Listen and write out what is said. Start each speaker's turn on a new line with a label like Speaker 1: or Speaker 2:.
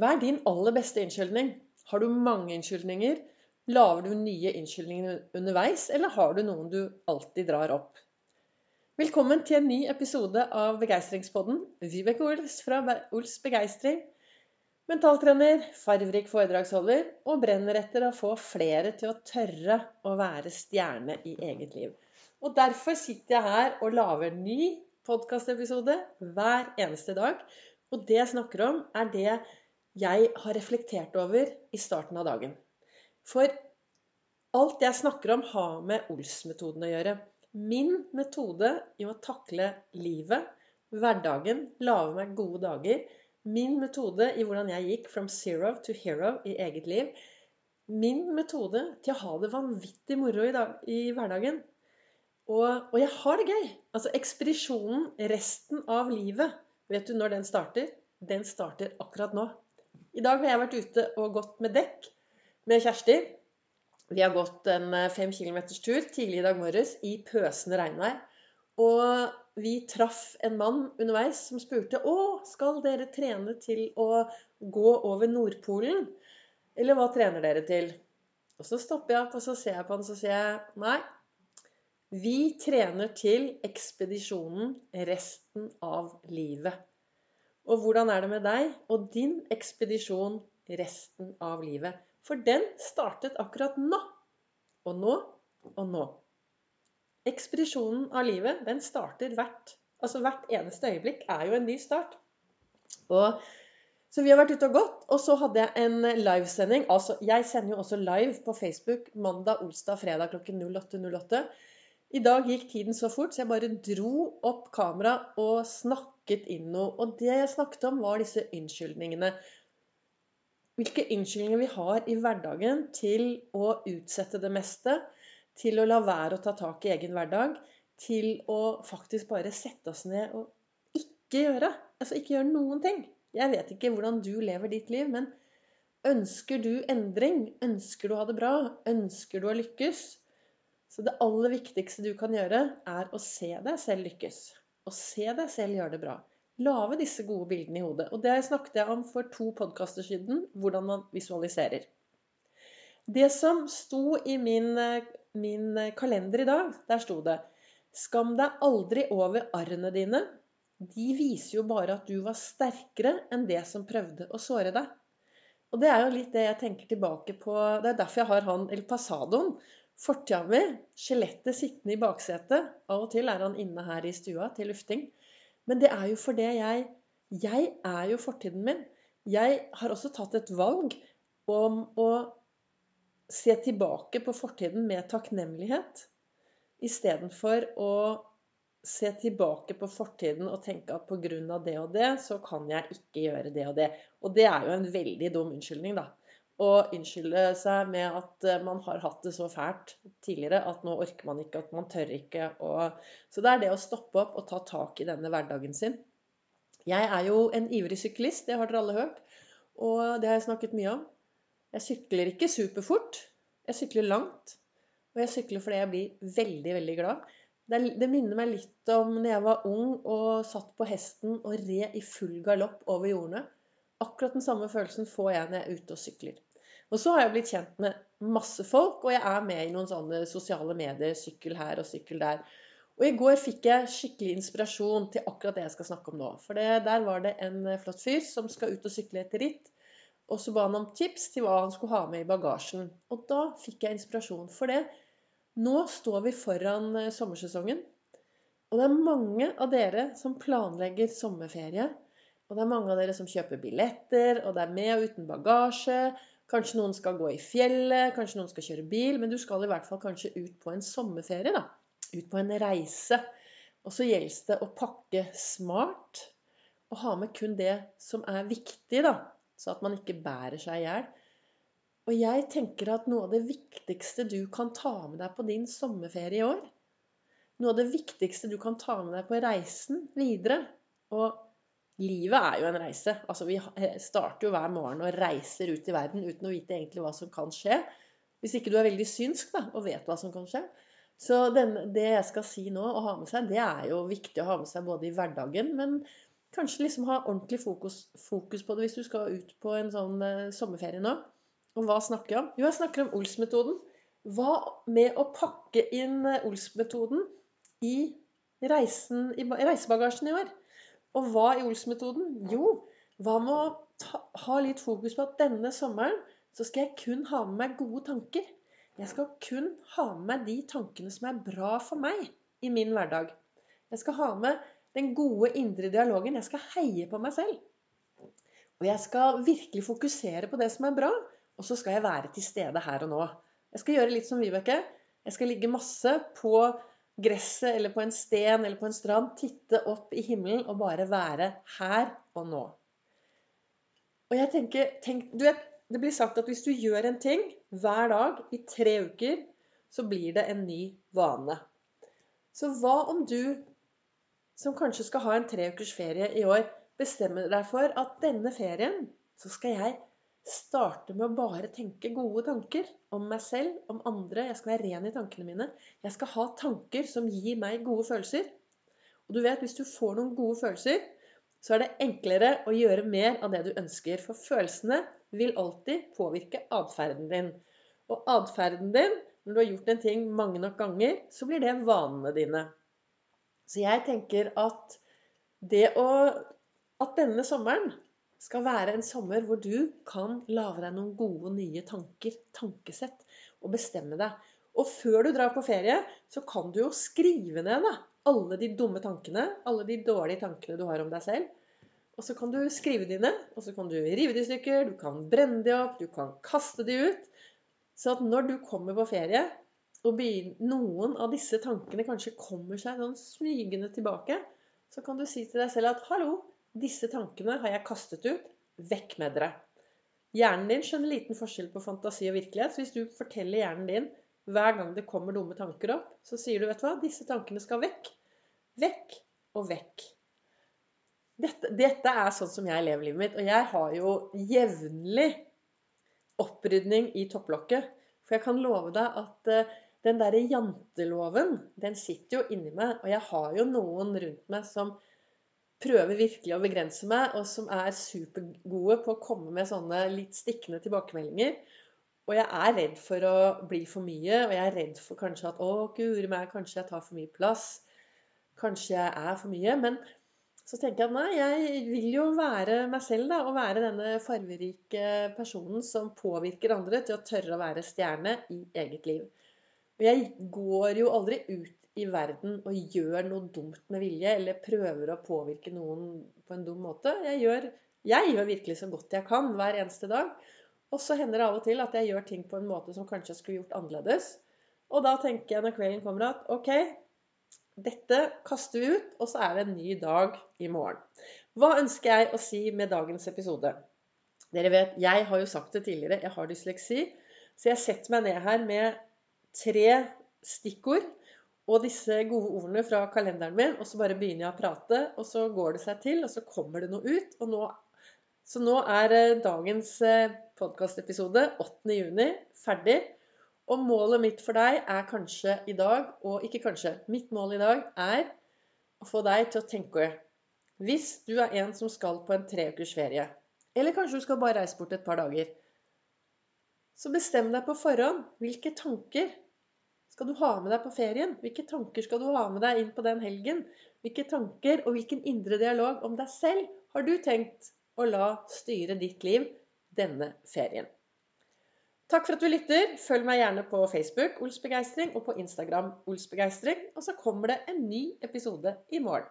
Speaker 1: Hva er din aller beste unnskyldning? Har du mange unnskyldninger? Lager du nye innskyldninger underveis, eller har du noen du alltid drar opp? Velkommen til en ny episode av Begeistringspodden. Vibeke Ols fra Ols Begeistring. Mentaltrener, farverik foredragsholder og brenner etter å få flere til å tørre å være stjerne i eget liv. Og Derfor sitter jeg her og lager ny podkastepisode hver eneste dag. Og det jeg snakker om, er det jeg har reflektert over i starten av dagen. For alt jeg snakker om, har med Ols-metoden å gjøre. Min metode i å takle livet, hverdagen, lage meg gode dager. Min metode i hvordan jeg gikk from zero to hero i eget liv. Min metode til å ha det vanvittig moro i, dag, i hverdagen. Og, og, jeg har det gøy. Altså ekspedisjonen, resten av livet, vet du når den starter? Den starter akkurat nå. I dag har jeg vært ute og gått med dekk med Kjersti. Vi har gått en eh, fem kilometers tur tidlig i dag morges i pøsende regnvær. Og vi traff en mann underveis som spurte å, skal dere trene til å gå over Nordpolen. Eller hva trener dere til? Og så stopper jeg opp og så ser jeg på han så sier jeg nei. Vi trener til ekspedisjonen resten av livet. Og hvordan er det med deg og din ekspedisjon resten av livet? For den startet akkurat nå. Og nå og nå. Ekspedisjonen av livet, den starter hvert Altså hvert eneste øyeblikk er jo en ny start. Og, så vi har vært ute og gått, og så hadde jeg en livesending. Altså, jeg sender jo også live på Facebook mandag, onsdag, fredag klokken 08.08. 08. I dag gikk tiden så fort, så jeg bare dro opp kamera og snakket inn noe. Og det jeg snakket om, var disse unnskyldningene. Hvilke unnskyldninger vi har i hverdagen til å utsette det meste. Til å la være å ta tak i egen hverdag. Til å faktisk bare sette oss ned og ikke gjøre. Altså ikke gjøre noen ting. Jeg vet ikke hvordan du lever ditt liv, men ønsker du endring? Ønsker du å ha det bra? Ønsker du å lykkes? Så det aller viktigste du kan gjøre, er å se deg selv lykkes. Å se deg selv gjøre det bra. Lage disse gode bildene i hodet. Og det snakket jeg om for to podkaster siden, hvordan man visualiserer. Det som sto i min, min kalender i dag, der sto det Skam deg aldri over arrene dine. De viser jo bare at du var sterkere enn det som prøvde å såre deg. Og det er jo litt det jeg tenker tilbake på Det er derfor jeg har han El Pasadoen Fortida mi, skjelettet sittende i baksetet. Av og til er han inne her i stua til lufting. Men det er jo fordi jeg Jeg er jo fortiden min. Jeg har også tatt et valg om å se tilbake på fortiden med takknemlighet. Istedenfor å se tilbake på fortiden og tenke at pga. det og det, så kan jeg ikke gjøre det og det. Og det er jo en veldig dum unnskyldning, da og unnskylde seg med at eh, man har hatt det så fælt tidligere at nå orker man ikke, at man tør ikke. å Så det er det å stoppe opp og ta tak i denne hverdagen sin. Jeg er jo en ivrig syklist, det har dere alle hørt. Og det har jeg snakket mye om. Jeg sykler ikke superfort. Jeg sykler langt. Og jeg sykler fordi jeg blir veldig, veldig glad. Det, det minner meg litt om når jeg var ung og satt på hesten og red i full galopp over jordene. Akkurat den samme følelsen får jeg når jeg er ute og sykler. Og så har jeg blitt kjent med masse folk, og jeg er med i noen sånne sosiale medier. Sykkel her og sykkel der. Og i går fikk jeg skikkelig inspirasjon til akkurat det jeg skal snakke om nå. For det, der var det en eh, flott fyr som skal ut og sykle etter ritt. Og så ba han om tips til hva han skulle ha med i bagasjen. Og da fikk jeg inspirasjon for det. Nå står vi foran eh, sommersesongen. Og det er mange av dere som planlegger sommerferie. Og det er mange av dere som kjøper billetter, og det er med og uten bagasje. Kanskje noen skal gå i fjellet, kanskje noen skal kjøre bil. Men du skal i hvert fall kanskje ut på en sommerferie. da. Ut på en reise. Og så gjelder det å pakke smart og ha med kun det som er viktig, da. Så at man ikke bærer seg i hjel. Og jeg tenker at noe av det viktigste du kan ta med deg på din sommerferie i år Noe av det viktigste du kan ta med deg på reisen videre og Livet er jo en reise. Altså, vi starter jo hver morgen og reiser ut i verden uten å vite egentlig hva som kan skje. Hvis ikke du er veldig synsk da, og vet hva som kan skje. Så den, det jeg skal si nå, å ha med seg, det er jo viktig å ha med seg både i hverdagen, men kanskje liksom ha ordentlig fokus, fokus, på det hvis du skal ut på en sånn eh, sommerferie nå. Og hva snakker jeg om? Jo, jeg snakker om Ols-metoden. Hva med å pakke inn eh, Ols-metoden i, i reisebagasjen i år? Og hva i Ols-metoden? Jo, hva med å ta, ha litt fokus på at denne sommeren så skal jeg kun ha med meg gode tanker. Jeg skal kun ha med meg de tankene som er bra for meg i min hverdag. Jeg skal ha med den gode indre dialogen. Jeg skal heie på meg selv. Og jeg skal virkelig fokusere på det som er bra. Og så skal jeg være til stede her og nå. Jeg skal gjøre litt som Vibeke. Jeg skal ligge masse på gresset eller på en sten eller på en strand, titte opp i himmelen og bare være her og nå. Og jeg tenker, tenk, du vet, Det blir sagt at hvis du gjør en ting hver dag i tre uker, så blir det en ny vane. Så hva om du, som kanskje skal ha en treukers ferie i år, bestemmer deg for at denne ferien så skal jeg starte med å bare tenke gode tanker om meg selv, om andre. Jeg skal være ren i tankene mine. Jeg skal ha tanker som gir meg gode følelser. Og du vet, hvis du får noen gode følelser, så er det enklere å gjøre mer av det du ønsker. For følelsene vil alltid påvirke atferden din. Og atferden din, når du har gjort en ting mange nok ganger, så blir det vanene dine. Så jeg tenker at det å At denne sommeren skal være en sommer hvor du kan lage deg noen gode, nye tanker, tankesett, og bestemme deg. Og før du drar på ferie, så kan du jo skrive ned da, alle de dumme tankene, alle de dårlige tankene du har om deg selv. Og så kan du skrive dem ned, og så kan du rive de i stykker, du kan brenne de opp, du kan kaste de ut. Så at når du kommer på ferie, og noen av disse tankene kanskje kommer seg sånn smygende tilbake, så kan du si til deg selv at 'hallo, disse tankene har jeg kastet ut. Vekk med dere. Hjernen din skjønner liten forskjell på fantasi og virkelighet. Så hvis du forteller hjernen din hver gang det kommer dumme tanker opp, så sier du, vet du hva, disse tankene skal vekk. Vekk og vekk. Dette, dette er sånn som jeg lever livet mitt. Og jeg har jo jevnlig opprydning i topplokket. For jeg kan love deg at uh, den derre janteloven, den sitter jo inni meg. Og jeg har jo noen rundt meg som prøver virkelig å begrense meg, og som er supergode på å komme med sånne litt stikkende tilbakemeldinger. Og jeg er redd for å bli for mye, og jeg er redd for kanskje at å, guri meg, kanskje jeg tar for mye plass. Kanskje jeg er for mye. Men så tenker jeg at nei, jeg vil jo være meg selv, da. Og være denne farverike personen som påvirker andre til å tørre å være stjerne i eget liv. Og jeg går jo aldri ut i verden og gjør noe dumt med vilje, eller prøver å påvirke noen på en dum måte. Jeg gjør, jeg gjør virkelig så godt jeg kan hver eneste dag. Og så hender det av og til at jeg gjør ting på en måte som kanskje jeg skulle gjort annerledes. Og da tenker jeg når kvelden kommer at ok, dette kaster vi ut, og så er det en ny dag i morgen. Hva ønsker jeg å si med dagens episode? Dere vet, jeg har jo sagt det tidligere, jeg har dysleksi. Så jeg setter meg ned her med tre stikkord og disse gode ordene fra kalenderen min, og så bare begynner jeg å prate, og så går det seg til, og så kommer det noe ut. Nå, så nå er eh, dagens eh, podkastepisode 8.6 ferdig. Og målet mitt for deg er kanskje i dag, og ikke kanskje Mitt mål i dag er å få deg til å tenke Hvis du er en som skal på en tre ukers ferie, eller kanskje du skal bare reise bort et par dager, så bestem deg på forhånd hvilke tanker skal du ha med deg på ferien? Hvilke tanker skal du ha med deg inn på den helgen? Hvilke tanker og hvilken indre dialog om deg selv har du tenkt å la styre ditt liv denne ferien? Takk for at du lytter. Følg meg gjerne på Facebook Ols Begeistring og på Instagram Ols Begeistring. Og så kommer det en ny episode i morgen.